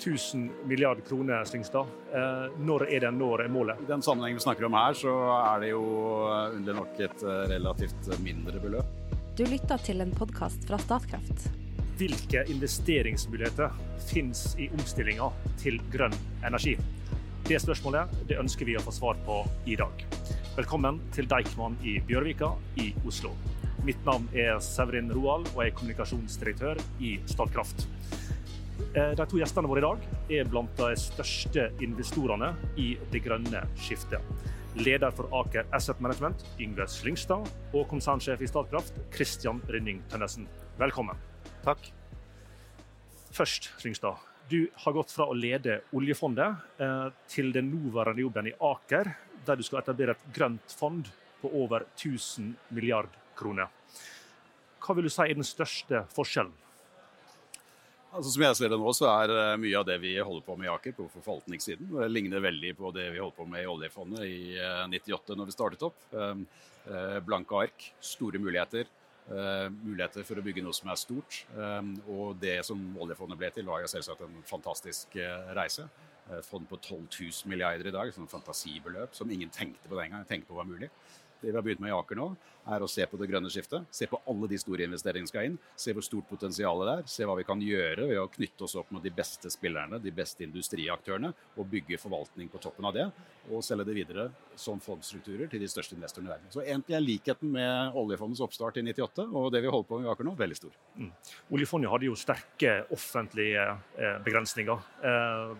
1000 milliarder kroner, Slyngstad. Eh, når er den når målet? I den sammenhengen vi snakker om her, så er det jo underlig nok et relativt mindre beløp. Du lytter til en podkast fra Statkraft. Hvilke investeringsmuligheter finnes i omstillinga til grønn energi? Det spørsmålet det ønsker vi å få svar på i dag. Velkommen til Deichman i Bjørvika i Oslo. Mitt navn er Severin Roald og jeg er kommunikasjonsdirektør i Statkraft. Eh, de to gjestene våre i dag er blant de største investorene i det grønne skiftet. Leder for Aker Asset Management, Yngve Slyngstad, og konsernsjef i Statkraft, Christian Rynning Tønnesen. Velkommen. Takk. Først, Slyngstad. Du har gått fra å lede oljefondet eh, til den nåværende jobben i Aker, der du skal etablere et grønt fond på over 1000 milliard kroner. Hva vil du si er den største forskjellen? Altså, som jeg ser det nå, så er eh, mye av det vi holder på med i Aker, på forvaltningssiden, det ligner veldig på det vi holdt på med i oljefondet i 98 eh, når vi startet opp. Blanke ark, store muligheter. Muligheter for å bygge noe som er stort. Um, og det som oljefondet ble til, var selvsagt en fantastisk reise. Fond på 12 000 milliarder i dag, sånn fantasibeløp som ingen tenkte på den gang. tenkte på var mulig. Det vi har begynt med i Aker nå, er å se på det grønne skiftet. Se på alle de store investeringene som skal inn. Se hvor stort potensialet det er. Se hva vi kan gjøre ved å knytte oss opp med de beste spillerne, de beste industriaktørene, og bygge forvaltning på toppen av det. Og selge det videre som fondsstrukturer til de største investorene i verden. Så egentlig er likheten med oljefondets oppstart i 98 og det vi holder på med i Aker nå, veldig stor. Mm. Oljefondet hadde jo sterke offentlige eh, begrensninger. Eh,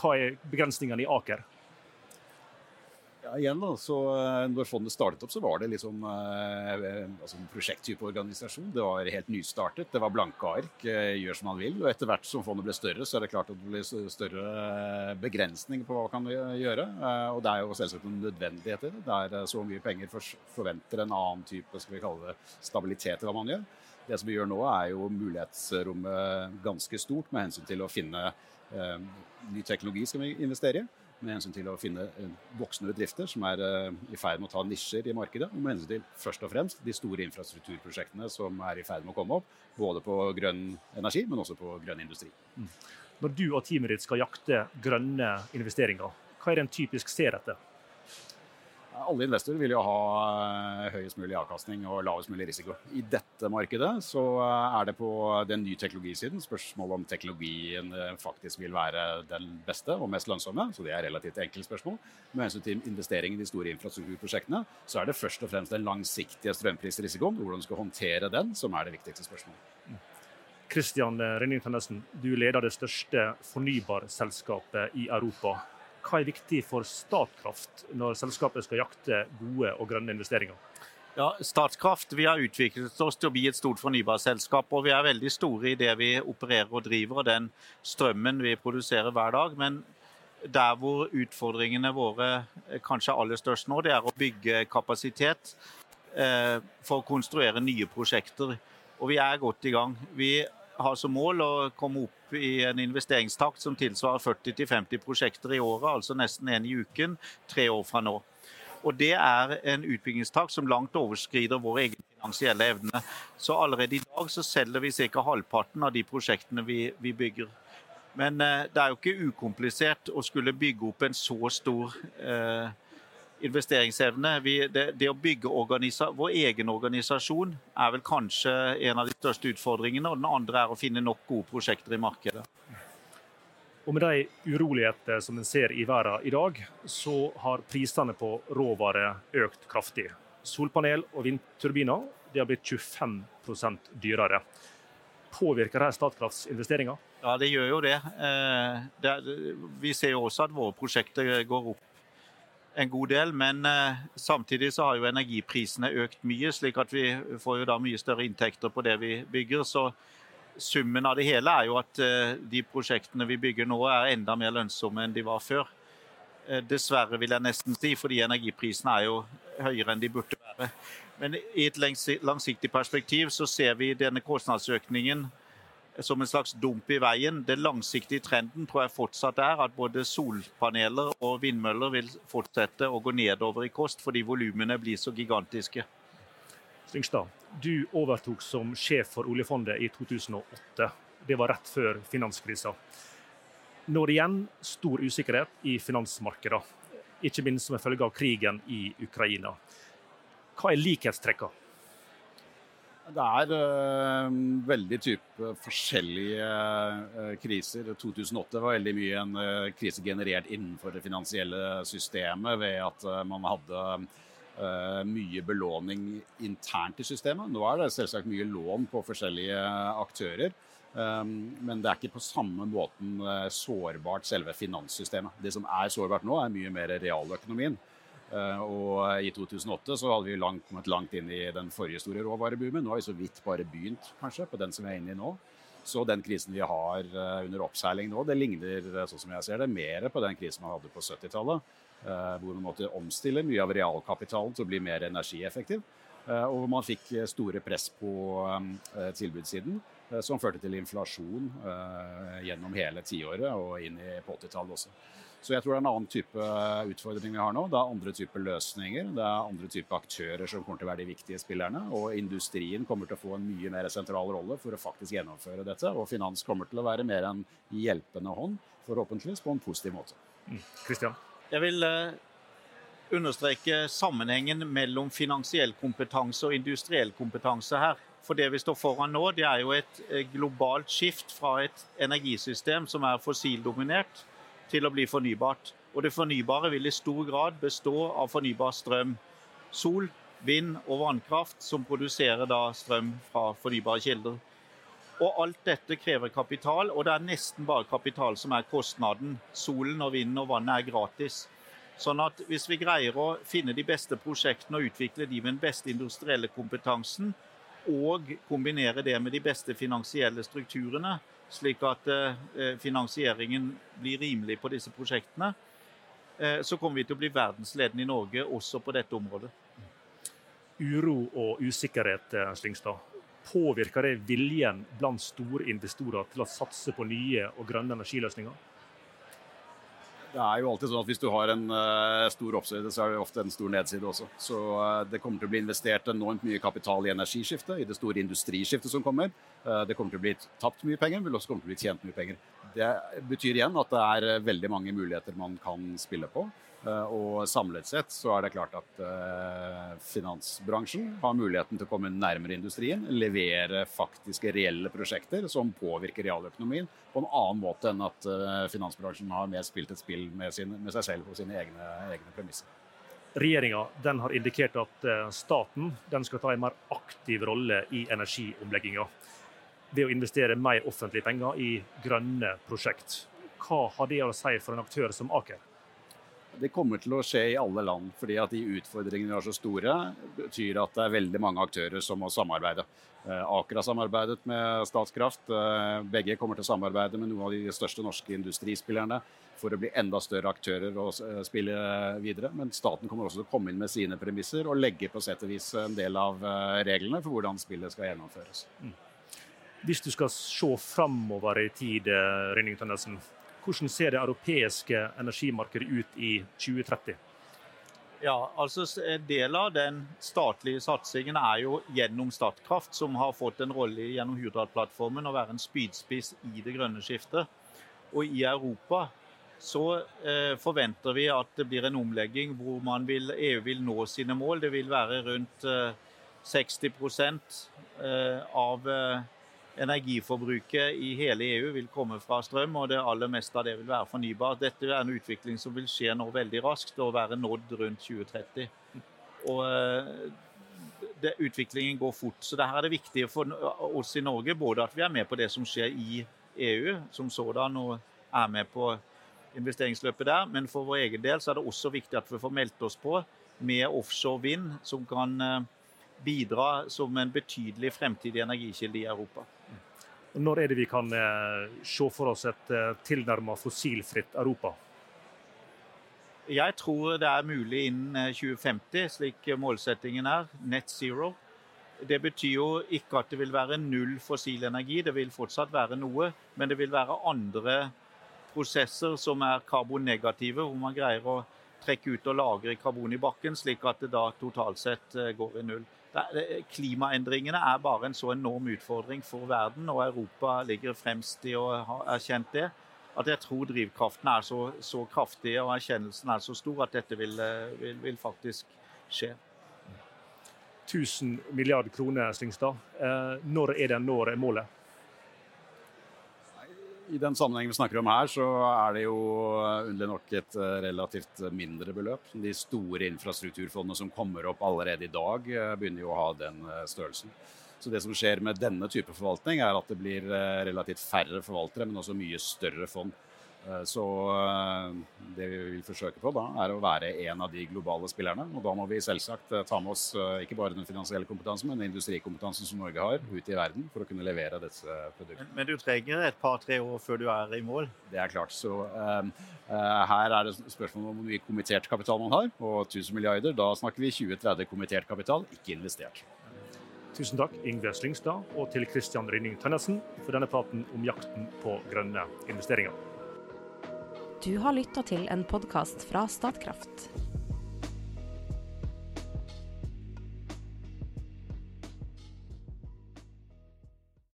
hva er begrensningene i Aker? Ja, igjen da, så eh, når fondet startet opp, så var det liksom eh, eh, altså en prosjekttype organisasjon. Det var helt nystartet. Det var blanke ark. Gjør som man vil. Og etter hvert som fondet ble større, så er det klart at det ble større begrensninger på hva man kan gjøre. Og det er jo selvsagt en nødvendighet i det. Det er så mye penger forventer en annen type skal vi kalle det, stabilitet i hva man gjør. Det som vi gjør nå, er jo mulighetsrommet ganske stort med hensyn til å finne ny teknologi skal vi investere i med hensyn til å finne eh, voksne bedrifter som er eh, i ferd med å ta nisjer i markedet, og med hensyn til først og fremst de store infrastrukturprosjektene som er i ferd med å komme opp, både på grønn energi, men også på grønn industri. Mm. Når du og teamet ditt skal jakte grønne investeringer, hva er det en typisk ser etter? Alle investorer vil jo ha eh, høyest mulig avkastning og lavest mulig risiko. I dette markedet så eh, er det på den nye teknologisiden spørsmål om teknologien eh, faktisk vil være den beste og mest lønnsomme. Så det er relativt enkelt spørsmål. Med hensyn til investering i de store infrastrukturprosjektene, så er det først og fremst den langsiktige strømprisrisikoen, hvordan du skal håndtere den, som er det viktigste spørsmålet. Kristian Renning Tønnesen, du leder det største fornybarselskapet i Europa. Hva er viktig for Statkraft når selskapet skal jakte gode og grønne investeringer? Ja, Statkraft vi har utviklet oss til å bli et stort fornybarselskap. og Vi er veldig store i det vi opererer og driver og den strømmen vi produserer hver dag. Men der hvor utfordringene våre kanskje er aller størst nå, det er å bygge kapasitet eh, for å konstruere nye prosjekter. Og vi er godt i gang. Vi har som mål å komme opp i en investeringstakt som tilsvarer 40-50 prosjekter i året, altså nesten én i uken, tre år fra nå. Og Det er en utbyggingstakt som langt overskrider vår egen finansielle evne. Så allerede i dag så selger vi ca. halvparten av de prosjektene vi, vi bygger. Men eh, det er jo ikke ukomplisert å skulle bygge opp en så stor eh, investeringsevne. Vi, det, det, å bygge vår egen organisasjon er vel kanskje en av de største utfordringene. Og den andre er å finne nok gode prosjekter i markedet. Og Med de uroligheter som en ser i verden i dag, så har prisene på råvarer økt kraftig. Solpanel og vindturbiner har blitt 25% dyrere. Påvirker det Statkrafts investeringer? Ja, det gjør jo det. Eh, det. Vi ser jo også at våre prosjekter går opp en god del. Men eh, samtidig så har jo energiprisene økt mye, slik at vi får jo da mye større inntekter på det vi bygger. Så summen av det hele er jo at eh, de prosjektene vi bygger nå er enda mer lønnsomme enn de var før. Eh, dessverre, vil jeg nesten si, fordi energiprisene er jo høyere enn de burde være. Men i et langsiktig perspektiv så ser vi denne kostnadsøkningen som en slags dump i veien. Den langsiktige trenden tror jeg fortsatt er at både solpaneler og vindmøller vil fortsette å gå nedover i kost fordi volumene blir så gigantiske. Slyngstad, du overtok som sjef for oljefondet i 2008. Det var rett før finanskrisa. Nå er igjen stor usikkerhet i finansmarkedene, ikke minst som en følge av krigen i Ukraina. Hva er likhetstrekkene? Det er uh, veldig type forskjellige uh, kriser. 2008 var veldig mye en uh, krise generert innenfor det finansielle systemet ved at man hadde mye belåning internt i systemet. Nå er det selvsagt mye lån på forskjellige aktører. Men det er ikke på samme måten sårbart selve finanssystemet. Det som er sårbart nå, er mye mer realøkonomien. Eh, og i 2008 så hadde vi langt, kommet langt inn i den forrige store råvareboomen. Nå har vi så vidt bare begynt kanskje, på den som vi er inne i nå. Så den krisen vi har eh, under oppseiling nå, det ligner eh, sånn som jeg ser det, mer på den krisen man hadde på 70-tallet. Hvor man måtte omstille mye av realkapitalen til å bli mer energieffektiv. Og man fikk store press på tilbudssiden, som førte til inflasjon gjennom hele tiåret og inn på 80-tallet også. Så jeg tror det er en annen type utfordring vi har nå. Det er andre typer løsninger. Det er andre typer aktører som kommer til å være de viktige spillerne. Og industrien kommer til å få en mye mer sentral rolle for å faktisk gjennomføre dette. Og finans kommer til å være mer en hjelpende hånd, forhåpentligvis på en positiv måte. Kristian? Mm. Jeg vil uh, understreke sammenhengen mellom finansiell kompetanse og industriell kompetanse her. For det vi står foran nå, det er jo et eh, globalt skift fra et energisystem som er fossildominert, til å bli fornybart. Og det fornybare vil i stor grad bestå av fornybar strøm. Sol, vind og vannkraft som produserer da strøm fra fornybare kilder. Og alt dette krever kapital, og det er nesten bare kapital som er kostnaden. Solen og vinden og vannet er gratis. Sånn at hvis vi greier å finne de beste prosjektene og utvikle de med den beste industrielle kompetansen, og kombinere det med de beste finansielle strukturene, slik at eh, eh, finansieringen blir rimelig på disse prosjektene, eh, så kommer vi til å bli verdensledende i Norge også på dette området. Uro og usikkerhet Slyngstad, påvirker det viljen blant store investorer til å satse på nye og grønne energiløsninger? Det er jo alltid sånn at Hvis du har en uh, stor oppside, så er det ofte en stor nedside også. Så uh, Det kommer til å bli investert enormt mye kapital i energiskiftet, i det store industriskiftet som kommer. Uh, det kommer til å bli tapt mye penger, men også kommer til å bli tjent mye penger. Det betyr igjen at det er veldig mange muligheter man kan spille på. Eh, og samlet sett så er det klart at uh, finansbransjen har muligheten til å komme nærmere industrien, levere faktiske reelle prosjekter som påvirker realøkonomien på en annen måte enn at uh, finansbransjen har mer spilt et spill med, sin, med seg selv og sine egne, egne premisser. Regjeringa har indikert at staten skal ta en mer aktiv rolle i energiomlegginga ved å investere mer offentlige penger i grønne prosjekt. Hva har det å si for en aktør som Aker? Det kommer til å skje i alle land, fordi at de utfordringene vi har så store, betyr at det er veldig mange aktører som må samarbeide. Eh, Aker har samarbeidet med Statskraft. Eh, begge kommer til å samarbeide med noen av de største norske industrispillerne for å bli enda større aktører og eh, spille videre. Men staten kommer også til å komme inn med sine premisser og legge på sett og vis en del av reglene for hvordan spillet skal gjennomføres. Mm. Hvis du skal se framover i tid, Rynning Tønnesen, hvordan ser det europeiske energimarkedet ut i 2030? Ja, altså En del av den statlige satsingen er jo gjennom Statkraft, som har fått en rolle gjennom Hurdal-plattformen å være en spydspiss i det grønne skiftet. Og i Europa så eh, forventer vi at det blir en omlegging hvor vil, EU vil nå sine mål. Det vil være rundt eh, 60 eh, av eh, energiforbruket i hele EU vil komme fra strøm, og det aller meste av det vil være fornybart. Dette er en utvikling som vil skje nå veldig raskt og være nådd rundt 2030. Og eh, det, Utviklingen går fort. så Her er det viktig for oss i Norge både at vi er med på det som skjer i EU som sådan, og er med på investeringsløpet der, men for vår egen del så er det også viktig at vi får meldt oss på med offshore vind, som kan eh, bidra som en betydelig fremtidig energikilde i Europa. Når er det vi kan eh, se for oss et eh, tilnærmet fossilfritt Europa? Jeg tror det er mulig innen 2050, eh, slik målsettingen er. Net zero. Det betyr jo ikke at det vil være null fossil energi, det vil fortsatt være noe. Men det vil være andre prosesser som er karbonnegative, hvor man greier å trekke ut og lagre karbon i bakken, slik at det da totalt sett går i null. Klimaendringene er bare en så enorm utfordring for verden, og Europa ligger fremst i å ha erkjent det. at jeg tror drivkraften er så, så kraftig og erkjennelsen er så stor at dette vil, eh, vil, vil faktisk skje. 1000 milliarder kroner, Slyngstad. Eh, når er det når målet? I den sammenhengen vi snakker om her, så er det jo underlig nok et eh, relativt mindre beløp. De store infrastrukturfondene som kommer opp allerede i dag, eh, begynner jo å ha den eh, størrelsen. Så det som skjer med denne type forvaltning, er at det blir relativt færre forvaltere, men også mye større fond. Eh, så eh, det vi vil forsøke på da, er å være en av de globale spillerne. Og da må vi selvsagt eh, ta med oss ikke bare den finansielle kompetansen, men den industrikompetansen som Norge har ute i verden for å kunne levere disse produktene. Men, men du trenger et par-tre år før du er i mål? Det er klart. Så uh, uh, her er det spørsmål om hvor mye kommittert kapital man har. Og 1000 milliarder, da snakker vi 20-30 kommittert kapital, ikke investert. Tusen takk, Ingve Slyngstad, og til Christian Rynning Tønnesen for denne praten om jakten på grønne investeringer. Du har lytta til en podkast fra Statkraft.